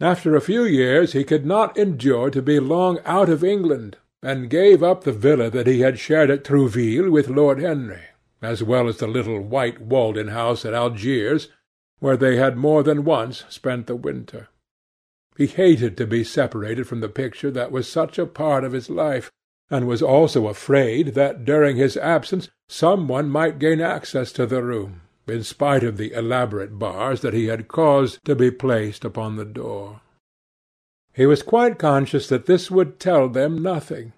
After a few years he could not endure to be long out of England, and gave up the villa that he had shared at Trouville with Lord Henry, as well as the little white walled in house at Algiers, where they had more than once spent the winter. He hated to be separated from the picture that was such a part of his life, and was also afraid that during his absence some one might gain access to the room, in spite of the elaborate bars that he had caused to be placed upon the door. He was quite conscious that this would tell them nothing.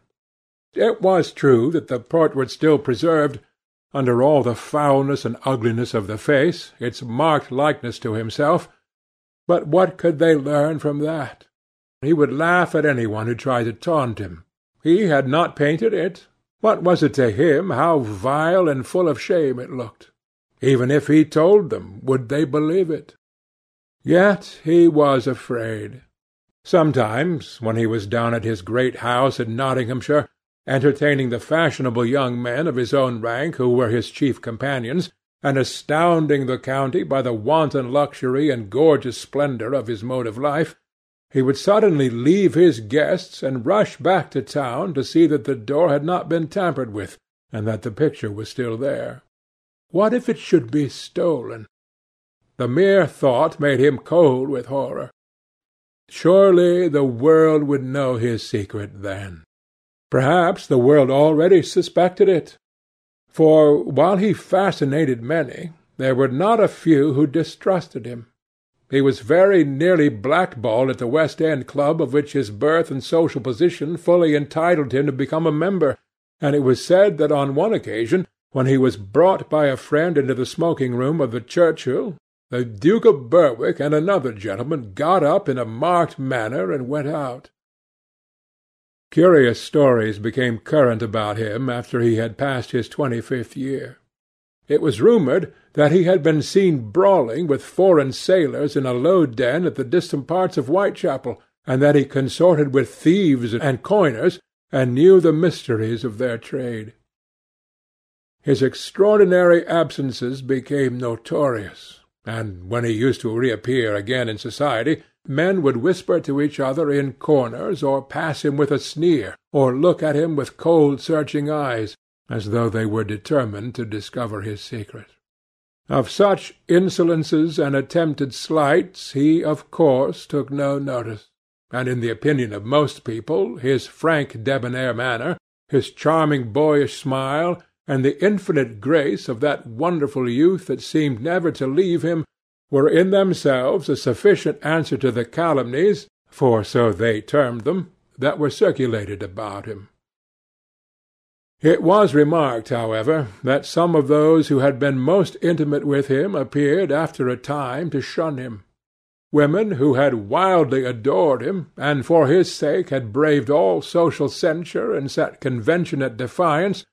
It was true that the portrait still preserved, under all the foulness and ugliness of the face, its marked likeness to himself, but what could they learn from that? He would laugh at any one who tried to taunt him. He had not painted it. What was it to him how vile and full of shame it looked? Even if he told them, would they believe it? Yet he was afraid. Sometimes, when he was down at his great house in Nottinghamshire, entertaining the fashionable young men of his own rank who were his chief companions, and astounding the county by the wanton luxury and gorgeous splendour of his mode of life, he would suddenly leave his guests and rush back to town to see that the door had not been tampered with, and that the picture was still there. What if it should be stolen? The mere thought made him cold with horror. Surely the world would know his secret then. Perhaps the world already suspected it, for, while he fascinated many, there were not a few who distrusted him. He was very nearly blackballed at the West End club of which his birth and social position fully entitled him to become a member, and it was said that on one occasion, when he was brought by a friend into the smoking-room of the Churchill, the Duke of Berwick and another gentleman got up in a marked manner and went out. Curious stories became current about him after he had passed his twenty-fifth year. It was rumoured that he had been seen brawling with foreign sailors in a low den at the distant parts of Whitechapel, and that he consorted with thieves and coiners, and knew the mysteries of their trade. His extraordinary absences became notorious, and when he used to reappear again in society, men would whisper to each other in corners, or pass him with a sneer, or look at him with cold searching eyes, as though they were determined to discover his secret. Of such insolences and attempted slights he, of course, took no notice, and in the opinion of most people his frank debonair manner, his charming boyish smile, and the infinite grace of that wonderful youth that seemed never to leave him were in themselves a sufficient answer to the calumnies, for so they termed them, that were circulated about him. It was remarked, however, that some of those who had been most intimate with him appeared after a time to shun him. Women who had wildly adored him, and for his sake had braved all social censure and set convention at defiance,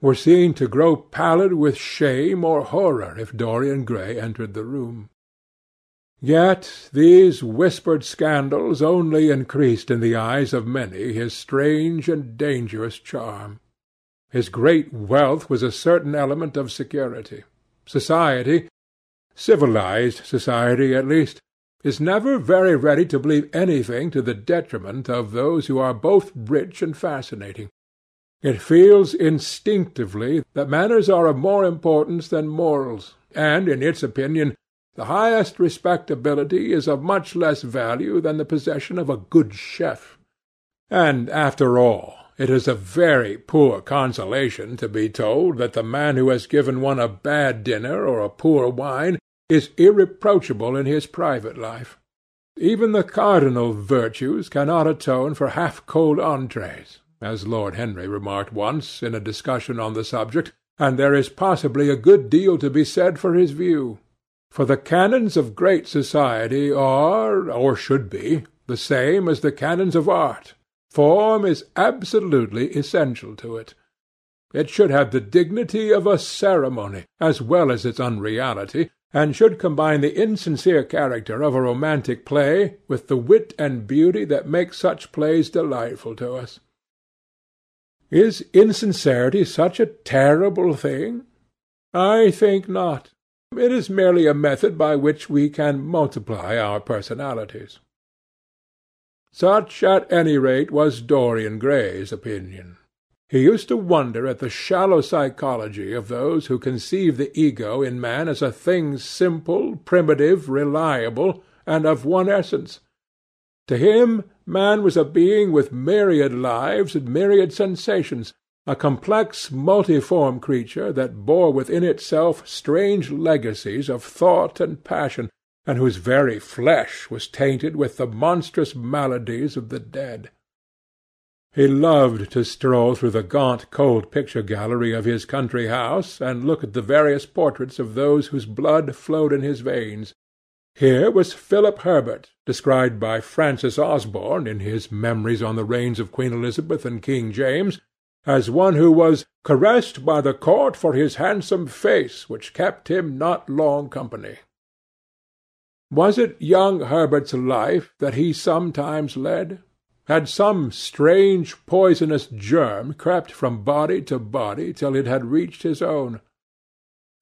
were seen to grow pallid with shame or horror if Dorian Gray entered the room. Yet these whispered scandals only increased in the eyes of many his strange and dangerous charm. His great wealth was a certain element of security. Society, civilized society at least, is never very ready to believe anything to the detriment of those who are both rich and fascinating. It feels instinctively that manners are of more importance than morals, and, in its opinion, the highest respectability is of much less value than the possession of a good chef. And, after all, it is a very poor consolation to be told that the man who has given one a bad dinner or a poor wine is irreproachable in his private life. Even the cardinal virtues cannot atone for half-cold entrees, as Lord Henry remarked once in a discussion on the subject, and there is possibly a good deal to be said for his view for the canons of great society are, or should be, the same as the canons of art. Form is absolutely essential to it. It should have the dignity of a ceremony, as well as its unreality, and should combine the insincere character of a romantic play with the wit and beauty that make such plays delightful to us. Is insincerity such a terrible thing? I think not. It is merely a method by which we can multiply our personalities. Such, at any rate, was Dorian Gray's opinion. He used to wonder at the shallow psychology of those who conceive the ego in man as a thing simple, primitive, reliable, and of one essence. To him man was a being with myriad lives and myriad sensations, a complex multiform creature that bore within itself strange legacies of thought and passion, and whose very flesh was tainted with the monstrous maladies of the dead. He loved to stroll through the gaunt cold picture gallery of his country house, and look at the various portraits of those whose blood flowed in his veins. Here was Philip Herbert, described by Francis Osborne, in his Memories on the Reigns of Queen Elizabeth and King James, as one who was caressed by the court for his handsome face, which kept him not long company. Was it young Herbert's life that he sometimes led? Had some strange poisonous germ crept from body to body till it had reached his own?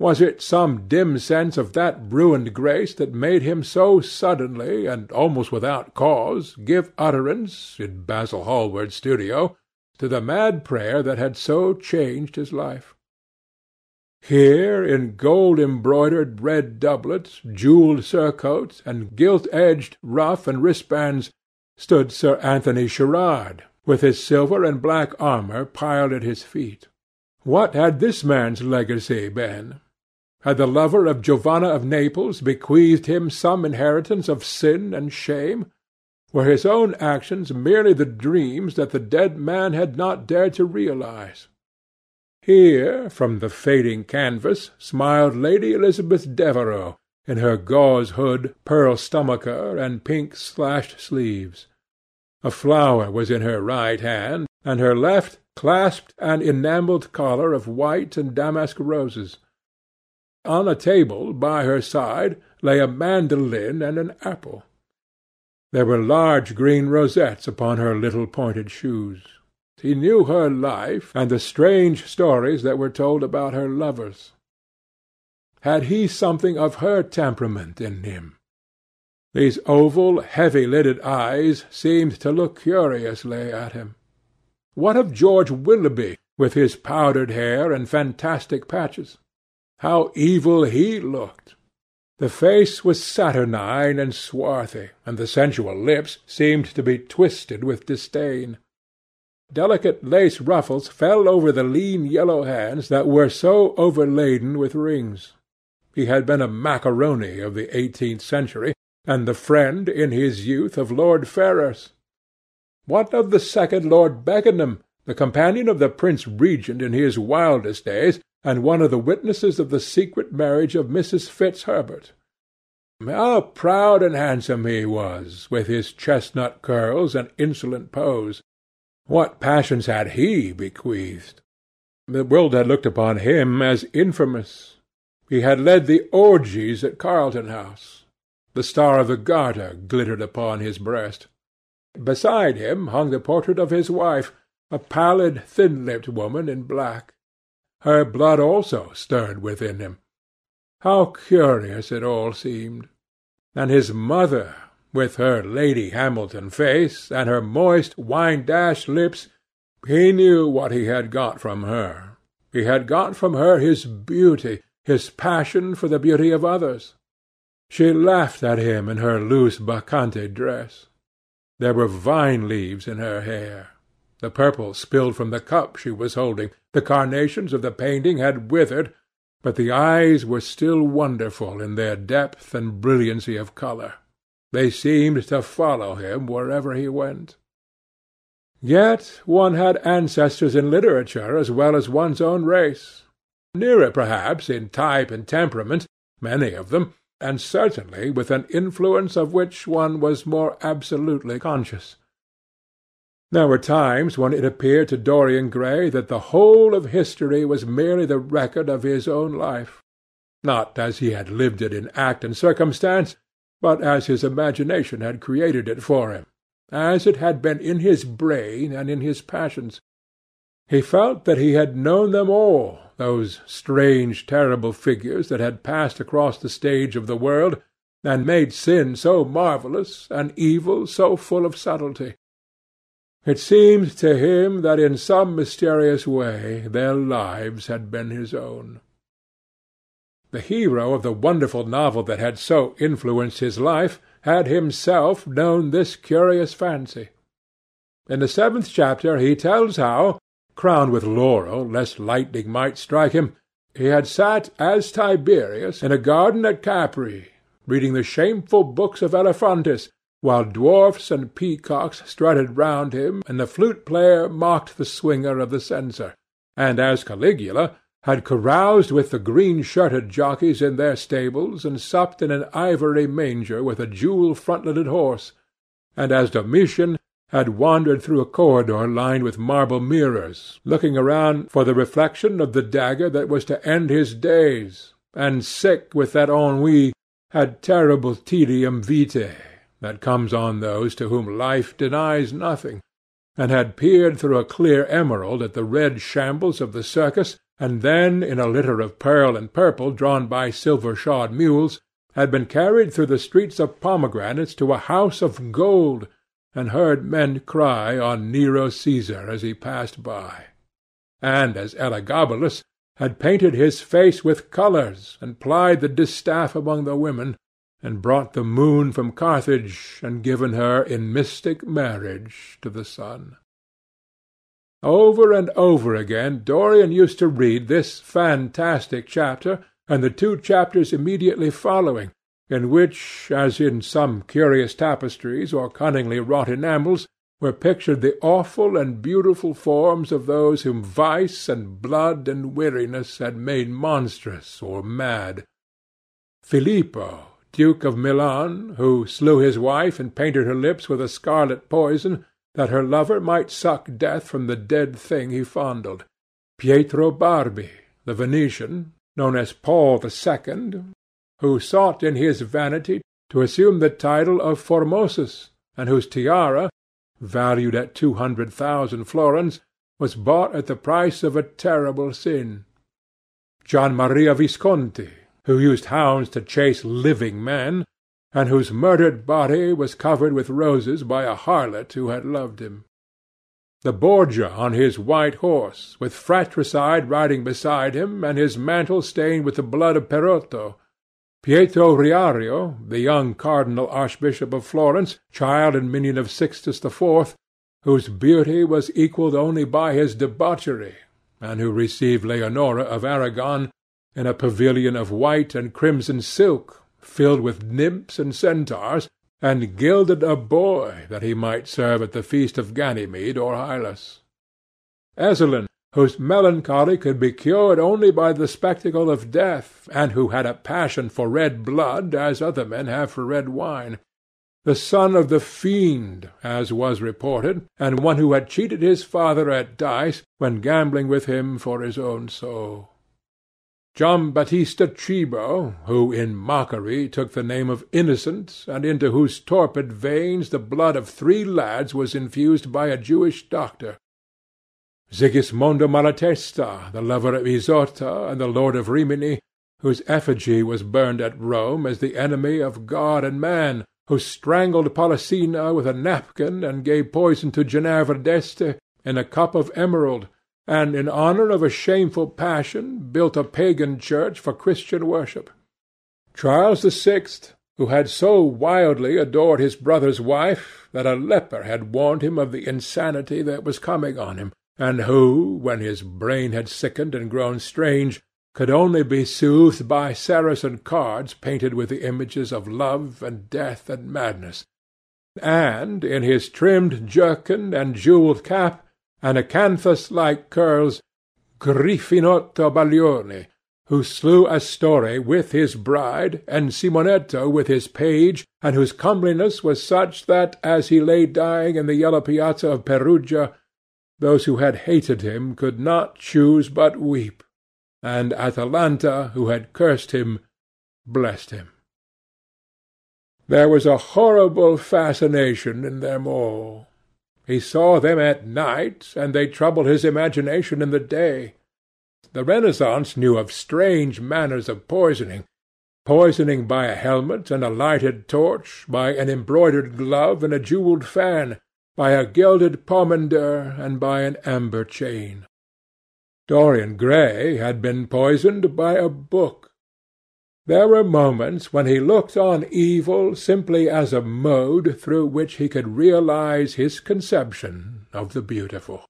Was it some dim sense of that ruined grace that made him so suddenly, and almost without cause, give utterance, in Basil Hallward's studio, to the mad prayer that had so changed his life? Here, in gold-embroidered red doublets, jewelled surcoat, and gilt-edged ruff and wristbands, stood Sir Anthony Sherard, with his silver and black armour piled at his feet. What had this man's legacy been? Had the lover of Giovanna of Naples bequeathed him some inheritance of sin and shame? Were his own actions merely the dreams that the dead man had not dared to realize? Here, from the fading canvas, smiled Lady Elizabeth Devereux, in her gauze hood, pearl stomacher, and pink slashed sleeves. A flower was in her right hand, and her left clasped an enamelled collar of white and damask roses. On a table by her side lay a mandolin and an apple. There were large green rosettes upon her little pointed shoes. He knew her life, and the strange stories that were told about her lovers. Had he something of her temperament in him? These oval, heavy-lidded eyes seemed to look curiously at him. What of George Willoughby, with his powdered hair and fantastic patches? How evil he looked! The face was saturnine and swarthy, and the sensual lips seemed to be twisted with disdain. Delicate lace ruffles fell over the lean yellow hands that were so overladen with rings. He had been a macaroni of the eighteenth century, and the friend in his youth of Lord Ferrars. What of the second Lord Beckenham, the companion of the Prince Regent in his wildest days, and one of the witnesses of the secret marriage of Mrs. Fitzherbert? How proud and handsome he was, with his chestnut curls and insolent pose! What passions had he bequeathed? The world had looked upon him as infamous. He had led the orgies at Carlton House. The star of the Garter glittered upon his breast. Beside him hung the portrait of his wife, a pallid, thin-lipped woman in black. Her blood also stirred within him. How curious it all seemed! And his mother, with her Lady Hamilton face, and her moist, wine-dashed lips, he knew what he had got from her. He had got from her his beauty, his passion for the beauty of others. She laughed at him in her loose bacchante dress. There were vine leaves in her hair. The purple spilled from the cup she was holding. The carnations of the painting had withered, but the eyes were still wonderful in their depth and brilliancy of colour. They seemed to follow him wherever he went. Yet one had ancestors in literature as well as one's own race nearer perhaps in type and temperament, many of them, and certainly with an influence of which one was more absolutely conscious. There were times when it appeared to Dorian Gray that the whole of history was merely the record of his own life, not as he had lived it in act and circumstance, but as his imagination had created it for him, as it had been in his brain and in his passions. He felt that he had known them all, those strange, terrible figures that had passed across the stage of the world, and made sin so marvellous, and evil so full of subtlety. It seemed to him that in some mysterious way their lives had been his own. The hero of the wonderful novel that had so influenced his life had himself known this curious fancy. In the seventh chapter he tells how, crowned with laurel lest lightning might strike him, he had sat as Tiberius in a garden at Capri, reading the shameful books of Elephantis, while dwarfs and peacocks strutted round him and the flute-player mocked the swinger of the censer, and as Caligula had caroused with the green-shirted jockeys in their stables and supped in an ivory manger with a jewel-frontleted horse, and as Domitian had wandered through a corridor lined with marble mirrors, looking around for the reflection of the dagger that was to end his days, and sick with that ennui had terrible tedium vitae that comes on those to whom life denies nothing, and had peered through a clear emerald at the red shambles of the circus, and then, in a litter of pearl and purple drawn by silver-shod mules, had been carried through the streets of pomegranates to a house of gold, and heard men cry on Nero Caesar as he passed by; and as Elagabalus had painted his face with colours, and plied the distaff among the women, and brought the moon from Carthage, and given her in mystic marriage to the sun. Over and over again Dorian used to read this fantastic chapter, and the two chapters immediately following, in which, as in some curious tapestries or cunningly wrought enamels, were pictured the awful and beautiful forms of those whom vice and blood and weariness had made monstrous or mad. Filippo, Duke of Milan, who slew his wife and painted her lips with a scarlet poison, that her lover might suck death from the dead thing he fondled. Pietro Barbo, the Venetian, known as Paul the Second, who sought in his vanity to assume the title of Formosus, and whose tiara, valued at two hundred thousand florins, was bought at the price of a terrible sin. Gian Maria Visconti, who used hounds to chase living men, and whose murdered body was covered with roses by a harlot who had loved him. The Borgia on his white horse, with fratricide riding beside him, and his mantle stained with the blood of Perotto. Pietro Riario, the young cardinal archbishop of Florence, child and minion of Sixtus the Fourth, whose beauty was equalled only by his debauchery, and who received Leonora of Aragon in a pavilion of white and crimson silk, filled with nymphs and centaurs, and gilded a boy that he might serve at the feast of Ganymede or Hylas. Ezzelin, whose melancholy could be cured only by the spectacle of death, and who had a passion for red blood as other men have for red wine; the son of the fiend, as was reported, and one who had cheated his father at dice when gambling with him for his own soul. Giambattista Cibo, who in mockery took the name of Innocent, and into whose torpid veins the blood of three lads was infused by a Jewish doctor. Sigismondo Malatesta, the lover of Isotta and the lord of Rimini, whose effigy was burned at Rome as the enemy of God and man, who strangled Polyssena with a napkin and gave poison to Ginevra d'Este in a cup of emerald, and in honour of a shameful passion built a pagan church for Christian worship. Charles the Sixth, who had so wildly adored his brother's wife that a leper had warned him of the insanity that was coming on him, and who, when his brain had sickened and grown strange, could only be soothed by Saracen cards painted with the images of love and death and madness, and, in his trimmed jerkin and jewelled cap, and acanthus-like curls, Grifonetto Baglioni, who slew Astorre with his bride, and Simonetto with his page, and whose comeliness was such that, as he lay dying in the yellow piazza of Perugia, those who had hated him could not choose but weep, and Atalanta, who had cursed him, blessed him. There was a horrible fascination in them all. He saw them at night, and they troubled his imagination in the day. The Renaissance knew of strange manners of poisoning, poisoning by a helmet and a lighted torch, by an embroidered glove and a jewelled fan, by a gilded pomander and by an amber chain. Dorian Gray had been poisoned by a book. There were moments when he looked on evil simply as a mode through which he could realize his conception of the beautiful.